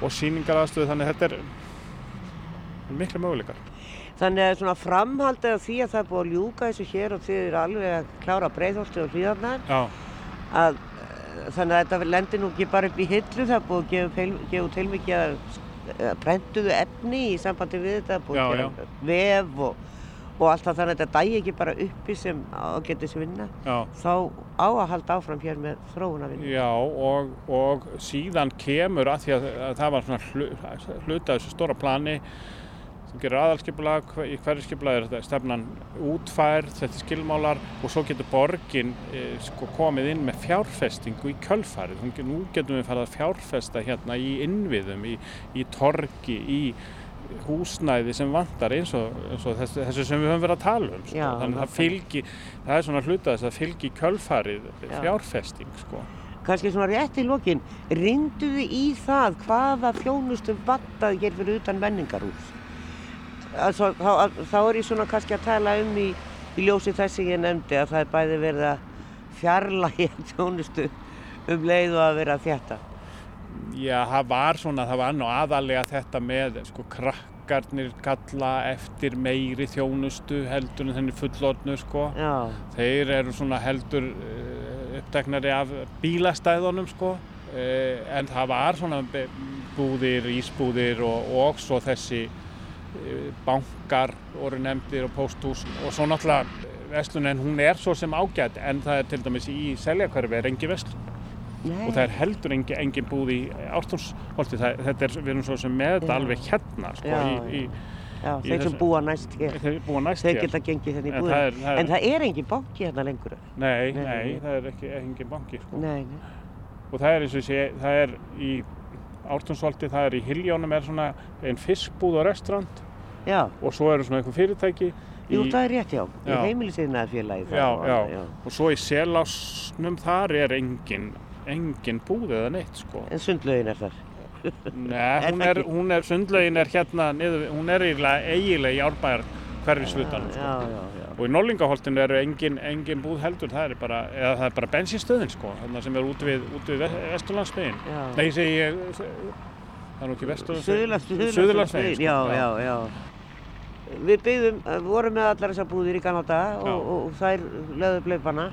og sýningaraðstöðu þannig að þetta er mikla möguleikar. Þannig að svona framhaldið af því að það er búið að ljúka þessu hér og þið eru alveg að klára breiðholti og hlýðarnar að eh, þannig að þetta lendir nú ekki bara upp í hillu það er búið að gefa, gefa til mikið að eh, prentuðu efni í sambandi við þetta búið gera vef og, og allt það þannig að þetta dægi ekki bara uppi sem ágætis vinna já. þá á að halda áfram hér með þróunavinnu. Já, og, og síðan kemur að því að, að það var svona hlu, hluta af þessu stóra plani þú gerir aðalskipulag, í hverju skipulag er þetta stefnan útfærð, þetta skilmálar og svo getur borgin e, sko, komið inn með fjárfestingu í kjölfarið. Nú getum við farið að fjárfesta hérna í innviðum, í, í torgi, í húsnæði sem vantar eins og, eins og þessu, þessu sem við höfum verið að tala um sko. Já, þannig að það fylgi, það er svona hluta þess að fylgi kjölfarið fjárfesting sko. Kannski svona rétt í lokin, rindu þið í það hvaða þjónustum vantaði hér fyrir utan menningarhús? Altså, þá, þá er ég svona kannski að tala um í, í ljósi þess að ég nefndi að það er bæði verið að fjarlægja þjónustu um leið og að vera þetta. Já, það var svona, það var nú aðalega þetta með sko krakkarnir kalla eftir meiri þjónustu heldur en þenni fullorðnu sko. Já. Þeir eru svona heldur uh, uppteknari af bílastæðunum sko. Uh, en það var svona búðir, ísbúðir og, og svo þessi bankar voru nefndir og pósthús og svo náttúrulega vestlunin hún er svo sem ágætt en það er til dæmis í seljakverfi er engi vestlun. Nei. og það er heldur engin, engin búð í ártúnsholti, þetta er, við erum svo sem með þetta alveg hérna sko, já, í, í, já, í þeir sem búa næst hér. Þeir, búa næst þeir geta gengið þenni er, það er, en það er engin banki hérna lengur. Nei, nei, nei það er ekki engin banki sko. nei, og það er eins og sé það er í ártúnsholti það er í Hiljónum er svona einn fiskbúð og restaurant já. og svo eru svona einhver fyrirtæki Jú, það er rétt, já. Í heimilisíðnaði félagi. Já, já, já. Og svo í selásnum þar er engin engin búð eða neitt sko. En sundlaugin er þar? Nei, hún er, hún er, sundlaugin er hérna, niður, hún er eiginlega í árbæjar hverfislutanum sko. Já, já, já. Og í Norlingaholtinu eru engin, engin búð heldur, það er bara, eða það er bara bensinstöðin sko, þarna sem er út við, út við Vesturlandsvegin. Nei, ég segi ég, það er nú ekki Vesturlandsvegin. Suðurlandsvegin, sko. já, já, já. Við byggðum, vorum með allar þessar búðir í ganna daga og, og þær lögðu bleifana.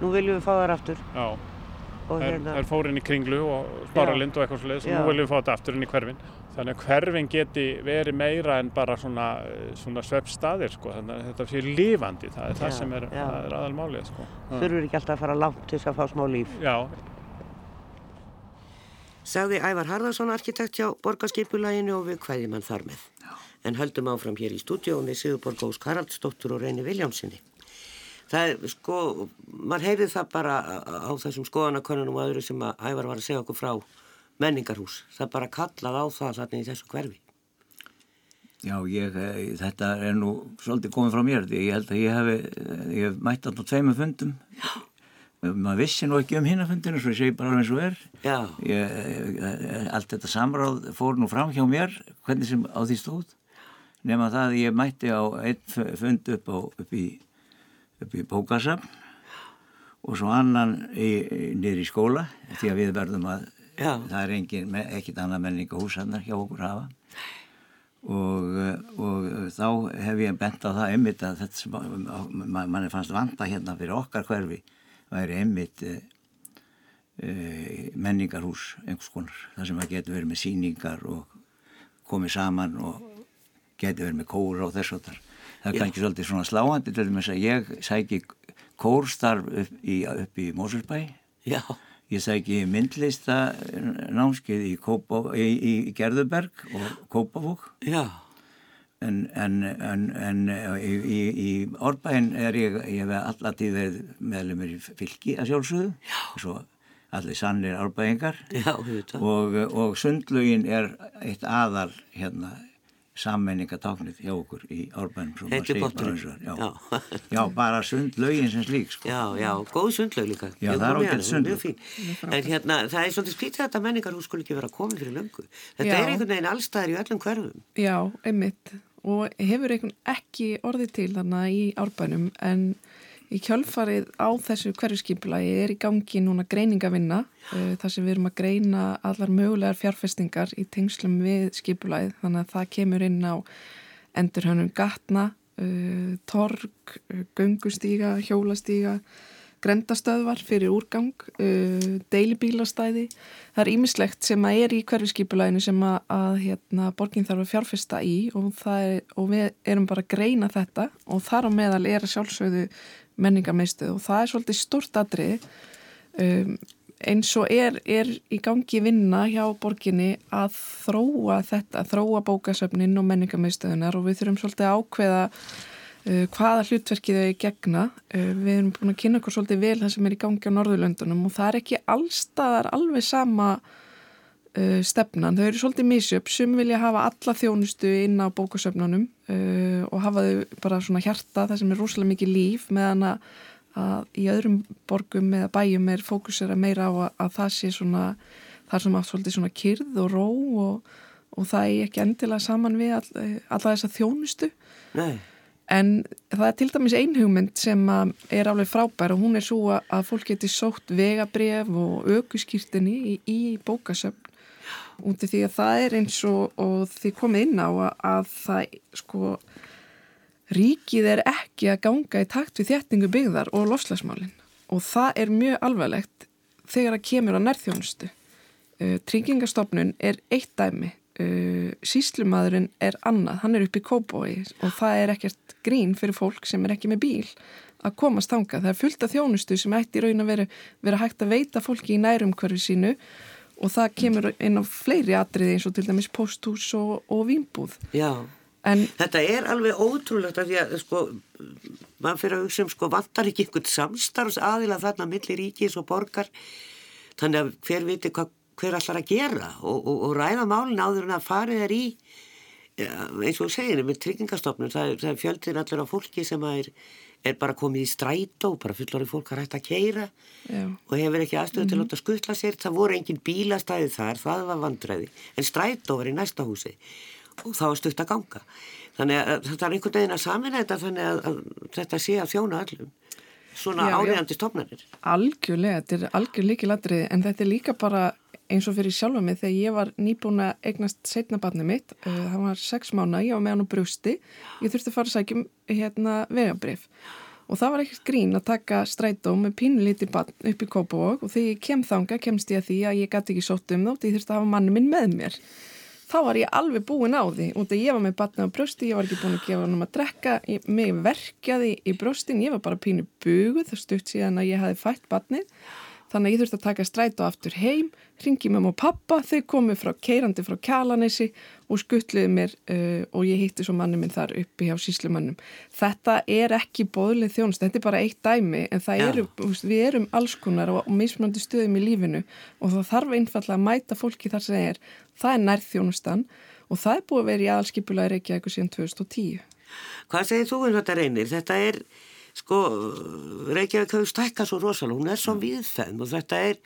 Nú viljum við fá þær aftur. Já. Það hérna... er fórin í kringlu og sparalind og eitthvað svolítið og nú viljum við fá þetta aftur inn í hverfin þannig að hverfin geti verið meira en bara svona, svona sveppstaðir sko. þannig að þetta sé lífandi það er já, það sem er, er aðalmálið sko. Þurfur ekki alltaf að fara langt til að fá smá líf Já Sagði Ævar Harðarsson arkitekt hjá borgarskipulæginu og við hvaðið mann þar með. En höldum áfram hér í stúdíóum við Sigurborg Ós Karaldsdóttur og Reyni Viljámsinni það er sko, maður heyrið það bara á þessum skoðanakonunum og öðru sem að Ævar var að segja okkur frá menningarhús, það bara kallað á það þarna í þessu hverfi. Já, ég, þetta er nú svolítið komið frá mér, ég held að ég hef, ég hef mætt alltaf tveimum fundum. Já. Maður vissi nú ekki um hinnafundinu svo ég segi bara eins og er. Ég, allt þetta samráð fór nú fram hjá mér hvernig sem á því stóð nema það að ég mætti á einn fund upp, á, upp í í bókasafn og svo annan nýri í skóla því að við verðum að Já. það er engin, ekkit annað menninga húsannar hjá okkur hafa og, og þá hef ég bent á það einmitt að þetta mann fannst vanda hérna fyrir okkar hverfi væri einmitt e, e, menningarhús einhvers konar, það sem að getur verið með síningar og komið saman og getur verið með kóra og þess og þar. Það er kannski svolítið svona sláandi til þess að ég sæki kórstarf upp í, í Mósursbæ ég sæki myndlista námskeið í, í, í Gerðuberg og Kópavók en, en, en, en í Árbæn er ég, ég hef alltaf tíð meðlumir í fylki að sjálfsögðu. Og svo allir sannir árbæðingar og, og sundlugin er eitt aðal hérna sammenningatáknið hjá okkur í árbænum Þetta er bótturinn já. já, bara sundlaugin sem slík sko. Já, já, góð sundlaug líka. Já, það er ákveð sundlaug. En hérna, það er svolítið skrítið að þetta menningar hún skul ekki vera komin fyrir löngu. Þetta já. er einhvern veginn allstæðir í öllum hverfum. Já, einmitt. Og hefur einhvern ekki orðið til þannig í árbænum en Í kjölfarið á þessu hverjuskipulagi er í gangi núna greiningavinna uh, þar sem við erum að greina allar mögulegar fjárfestingar í tengslum við skipulagið þannig að það kemur inn á endurhönum gatna, uh, torg, uh, göngustíga, hjólastíga, grendastöðvar fyrir úrgang, deilibílastæði. Það er ímislegt sem að er í hverjuskipulaginu sem að, að hérna, borginn þarf að fjárfesta í og, er, og við erum bara að greina þetta og þar á meðal er að sjálfsögðu menningarmeistuð og það er svolítið stort atrið um, eins og er, er í gangi vinna hjá borginni að þróa þetta, þróa bókasöfnin og menningamöðstöðunar og við þurfum svolítið að ákveða uh, hvaða hlutverkið þau gegna. Uh, við erum búin að kynna okkur svolítið vel það sem er í gangi á Norðurlöndunum og það er ekki allstaðar alveg sama uh, stefnan. Þau eru svolítið misjöp sem vilja hafa alla þjónustu inn á bókasöfnunum uh, og hafa þau bara svona hjarta það sem er rosalega mikið líf meðan að að í öðrum borgum eða bæjum er fókusera meira á að, að það sé svona þar sem átt svolítið svona kyrð og ró og, og það er ekki endilega saman við all, alla þessa þjónustu Nei. en það er til dæmis einhugmynd sem er alveg frábær og hún er svo að fólk geti sótt vegabref og aukuskýrtinni í, í bókasöfn úti því að það er eins og, og því komið inn á að, að það sko ríkið er ekki að ganga í takt við þjættingu byggðar og lofslagsmálinn og það er mjög alvarlegt þegar að kemur á nærþjónustu. Uh, Tryggingastofnun er eitt dæmi, uh, síslumadurinn er annað, hann er upp í kóbói og það er ekkert grín fyrir fólk sem er ekki með bíl að komast þanga. Það er fullt af þjónustu sem ætti raun að vera, vera hægt að veita fólki í nærumhverfi sínu og það kemur inn á fleiri atriði eins og til dæmis posthús og, og. En, Þetta er alveg ótrúlegt að því að sko, mann fyrir að hugsa um sko, vantar ekki einhvern samstarfs aðila þarna millir ríkis og borgar þannig að hver viti hva, hver allar að gera og, og, og ræða málin áður en að farið er í eins og segir með tryggingastofnun það, það er fjöldir allir á fólki sem er, er bara komið í strætó bara fullorði fólk að rætta að keira Já. og hefur ekki aðstöðu mm -hmm. til að láta skuttla sér það voru engin bílastæði þar, það var vandræði en strætó var í næsta húsi og þá er stutt að ganga. Þannig að þetta er einhvern veginn að samina þetta þannig að, að þetta sé að þjóna öllum svona áriðandi stofnarnir. Algjörlega, þetta er algjör líki ladriði en þetta er líka bara eins og fyrir sjálfa mig þegar ég var nýbúin að eignast setnabarni mitt, uh, það var sex mánu, ég var með hann á brústi, ég þurfti að fara að sækjum hérna vegabrif og það var ekkert grín að taka strætó með pínulíti barn upp í Kópavók og þegar ég kem þanga kemst ég að því að ég gæti ekki sótt um þátt, ég þurfti að hafa manni minn með mér þá var ég alveg búin á því. Og þegar ég var með batna á brösti, ég var ekki búin að gefa hann um að drekka, ég, mig verkjaði í bröstin, ég var bara pínu buguð það stutt síðan að ég hafi fætt batnið þannig að ég þurfti að taka stræt og aftur heim ringi með mjög pappa, þau komu frá keirandi frá Kjalanesi og skuttliði mér uh, og ég hitti svo manni minn þar uppi hjá síslumannum þetta er ekki bóðlið þjónust, þetta er bara eitt dæmi en eru, við erum alls konar og, og mismöndi stöðum í lífinu og það þarf einfallega að mæta fólki þar sem það er. Það er nærð þjónustan og það er búið að vera í aðalskipulega Reykjavík síðan 2010 Hvað segir þú um þetta reynir? Þetta er sko, Reykjavík hefur stækkað svo rosalega, hún er svo viðfenn og þetta er,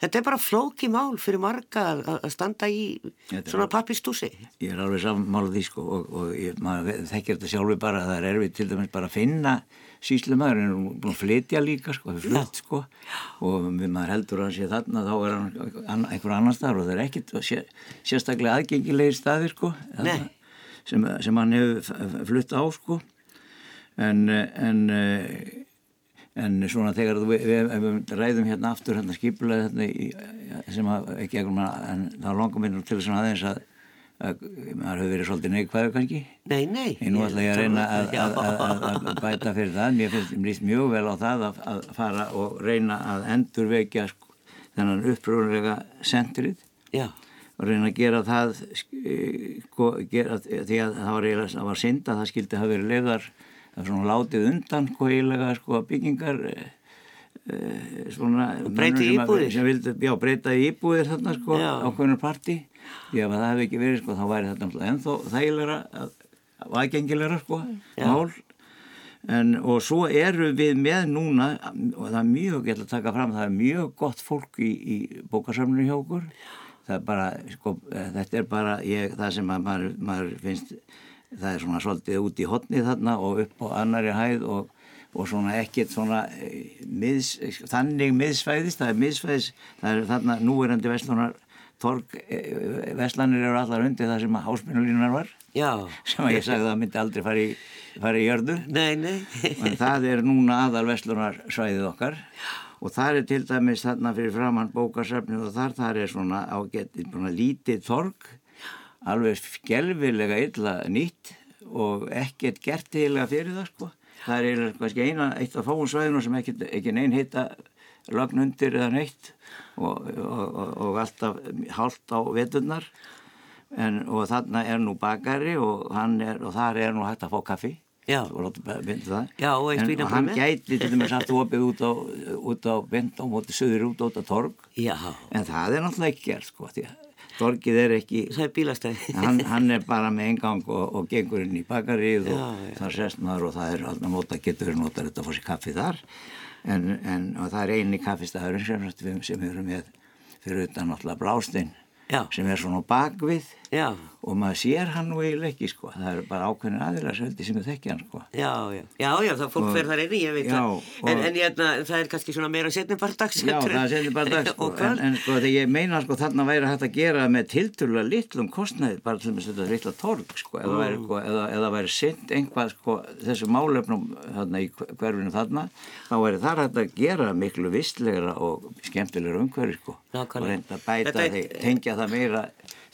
þetta er bara flóki mál fyrir marga að standa í þetta svona pappistúsi. Ég er alveg sammálað því sko og, og ég, maður þekkir þetta sjálfur bara að það er erfið til dæmis bara að finna síslumæður en hún er búin að flytja líka sko, flytt sko og maður heldur að hann sé þarna þá er hann einhver annan staðar og það er ekkit sé, sérstaklega aðgengilegir staðir sko sem, sem hann hefur flytt á sko en en, en svona þegar við, við, við ræðum hérna aftur hérna skipulega hérna sem að ekki ekkur mann en þá langar mér til þess aðeins að að maður hefur verið svolítið neikvæður kannski? Nei, nei. Ég nú ætla ég að reyna að, að, að, að bæta fyrir það mér finnst mér líst mjög vel á það að fara og reyna að endurvekja sko, þennan uppröðulega sentrið Já. og reyna að gera það sko, gera, því að það var, var synd að það skildi hafa verið lefðar það var svona látið undan sko eiginlega sko byggingar e, svona breyti íbúðir. sem vildi, já breyta íbúðir þarna sko ákveðnur parti. Því að það hefði ekki verið sko þá væri þetta ennþá þægilegra aðgengilegra sko já. mál. En og svo eru við með núna og það er mjög, ætla að taka fram það er mjög gott fólk í, í bókasöfninu hjá okkur. Það er bara, sko, þetta er bara ég, það sem maður, maður finnst það er svona svolítið út í hotni þarna og upp á annari hæð og, og svona ekkert svona miðs, þannig miðsvæðist það er miðsvæðis, það er þarna núverandi vestlunar torg vestlanir eru allar undir það sem að hásminnulínunar var. Já. sem að ég sagði að það myndi aldrei fara í, fara í jörðu. Nei, nei. en það er núna aðal vestlunar svæðið okkar og það er til dæmis þarna fyrir framann bókarsöfni og þar það er svona ágætt lítið torg alveg skelvilega illa nýtt og ekkert gert eiginlega fyrir það sko. Það er kannski eina, eitt af fáum svæðinu sem ekki, ekki neinn heita lagnundir eða neitt og, og, og alltaf hálft á veturnar en, og þarna er nú bakari og, er, og þar er nú hægt að fá kaffi Já. og Já, og en, og hann gæti til dæmis aftur opið út á, út á á móti söður út á torg Já. en það er náttúrulega ekki gert sko því að torgið er ekki það er bílastæði. Hann, hann er bara með engang og, og gengur inn í bakarið og það sést maður og það er alltaf móta getur verið notar þetta að fá sér kaffi þar. En, en það er eini kaffistæðurinn sem, sem við erum með fyrir utan náttúrulega blástinn sem er svona bakvið. Já. Og maður sér hann nú eiginlega ekki sko. það er bara ákveðin aðeins sem við þekkja hann sko. já, já, já, já, það fólk fer þar einni, ég veit já, það en, en ég, það er kannski svona meira setnum bara dags já, það er setnum bara dags sko. en, en sko þegar ég meina sko þarna væri hægt að gera með tilturlega litlum kostnæði bara til og með þetta litla torg sko eða væri, sko, eða, eða væri sint einhvað sko þessu málefnum þarna í hverfinu þarna þá væri það hægt að gera miklu vistlegra og skemmtilegra umhverfi sko Nákvæmlega. og reynda að bæta því, tengja það meira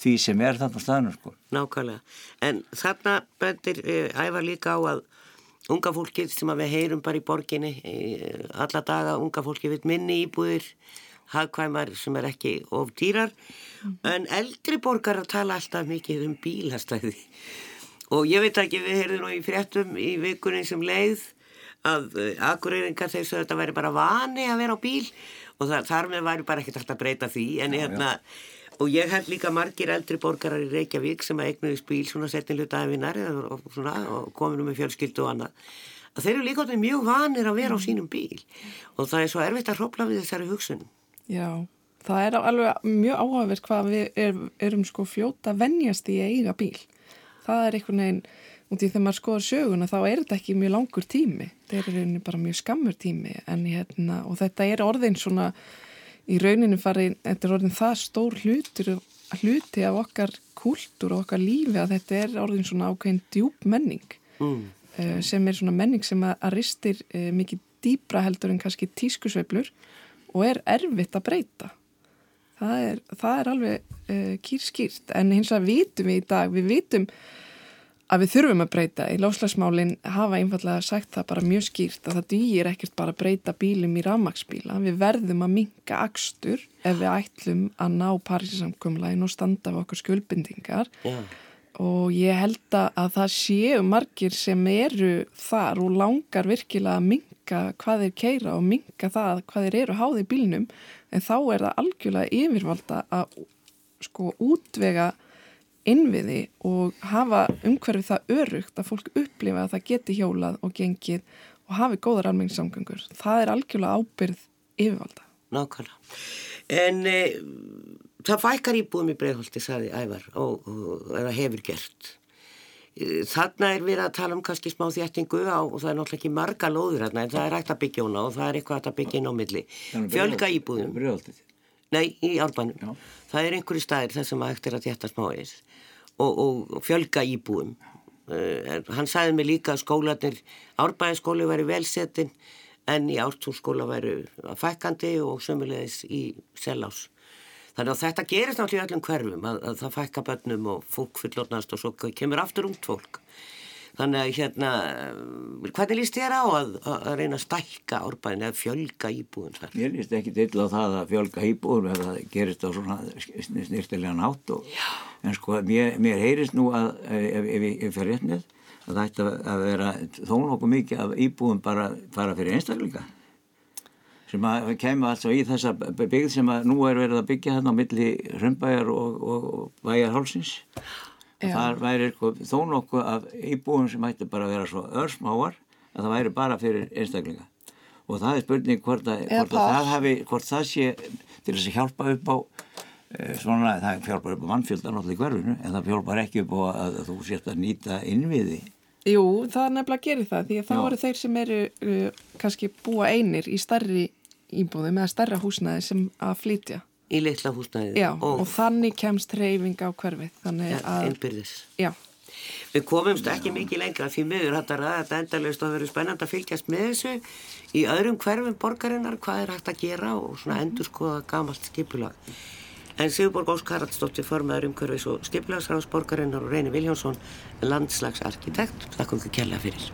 því sem er þarna staðnum sko. Nákvæmlega, en þarna bendir uh, ævar líka á að unga fólkið sem við heyrum bara í borginni uh, alla daga, unga fólkið við minni íbúðir hagkvæmar sem er ekki of dýrar. Mm. en eldri borgar að tala alltaf mikið um bílastæði. Og ég veit ekki, við heyrðum nú í fréttum í vikunni sem leið að uh, akureyringar þessu þetta væri bara vani að vera á bíl. Og þar, þar með væri bara ekkert að breyta því. En hérna og ég held líka margir eldri borgarar í Reykjavík sem að eignuði spíl svona setnilu dæfinar og, og kominu með fjölskyldu og annað að þeir eru líka mjög vanir að vera á sínum bíl. Og það er svo erfitt að hrópla við þessari hugsun. Já, það er alveg mjög áhagverð hvað við er, erum sko fljóta vennjast í að eiga bíl. Það er einhvern veginn og því þegar maður skoður söguna þá er þetta ekki mjög langur tími. Þetta er bara mjög skammur tími en, hérna, og þetta er orðin svona í rauninu farið, þetta er orðin það stór hlutur, hluti af okkar kultúr og okkar lífi að þetta er orðin svona ákveðin djúb menning. Mm. uh, sem er svona menning sem að, að ristir uh, mikið dýbra heldur en kannski tískusveiflur og er erfitt að breyta. Það er, það er alveg uh, kýrskýrt. En hins vegar vitum við í dag, við vitum að við þurfum að breyta. Í láslagsmálinn hafa einfallega sagt það bara mjög skýrt að það dýr ekkert bara að breyta bílum í ramagsbíla. Við verðum að minka axtur ef við ætlum að ná Parísisamkumlægin og standa af okkur skuldbindingar yeah. og ég held að það séu margir sem eru þar og langar virkilega að minka hvað þeir keira og minka það hvað þeir eru háði í bílnum en þá er það algjörlega yfirvalda að sko útvega innviði og hafa umhverfið það örugt að fólk upplifa að það geti hjólað og gengið og hafi góðar almenningssamgöngur. Það er algjörlega ábyrð yfirvalda. Nákvæmlega. En e, það fækkar íbúðum í bregðholti, saði Ævar, og, og eða hefur gert. E, þarna er við að tala um kannski smá þjættingu á, og það er náttúrulega ekki marga lóður þarna, en það er hægt að byggja húnna og það er eitthvað að byggja inn á milli. Fjölga íbúðum. Nei, í árbænum. Já. Það er einhverju staðir þess að eftir að þjætta smáis og, og fjölga íbúum. Uh, hann sagði mig líka að skólanir, árbæðaskóli væri velsetin en í ártúrskóla væri fækandi og sömulegis í selás. Þannig að þetta gerist náttúrulega í öllum hverfum að, að það fækka bönnum og fólk fyllotnast og svo kemur aftur ungt fólk. Þannig að hérna, hvernig líst þér á að, að reyna að stækka árbæðin eða fjölga íbúðun þar? Ég líst ekki til á það að fjölga íbúðun ef það gerist á svona snirtilega nátt og, en sko mér, mér heyrist nú að ef ég fer rétt með að það ætti að vera þó nokkuð mikið af íbúðun bara, bara fyrir einstaklinga sem að kemur altså í þessa byggð sem að nú er verið að byggja þarna á milli Römbæjar og, og, og Bæjarhálsins þar væri sko, þó nokkuð af íbúum sem ætti bara að vera svo örsmáar að það væri bara fyrir einstaklinga. Og það er spurning hvort, að, hvort, að það, hafi, hvort það sé til þess að hjálpa upp á e, svona, það hjálpar upp á mannfjöldan allir hverfinu en það hjálpar ekki upp á að, þú sést að nýta innviði. Jú, það er nefnilega að gera það því að þá eru þeir sem eru uh, kannski búa einir í starri íbúðum eða starra húsnaði sem að flytja í litla húsnæðið. Já, og, og þannig kemst reyfing á hverfið. Þannig að... Einbyrðis. Já. Við komumst ekki mikið lengra því miður þetta er þetta endalust og það verður spennand að fylgjast með þessu í öðrum hverfum borgarinnar, hvað er hægt að gera og svona endur skoða gamalt skipulag. En Sigurborg Óskaraldsdóttir formæður umhverfis og skipulagsráðsborgarinnar og Reyni Viljánsson landslagsarkitekt. Takk um því kella fyrir.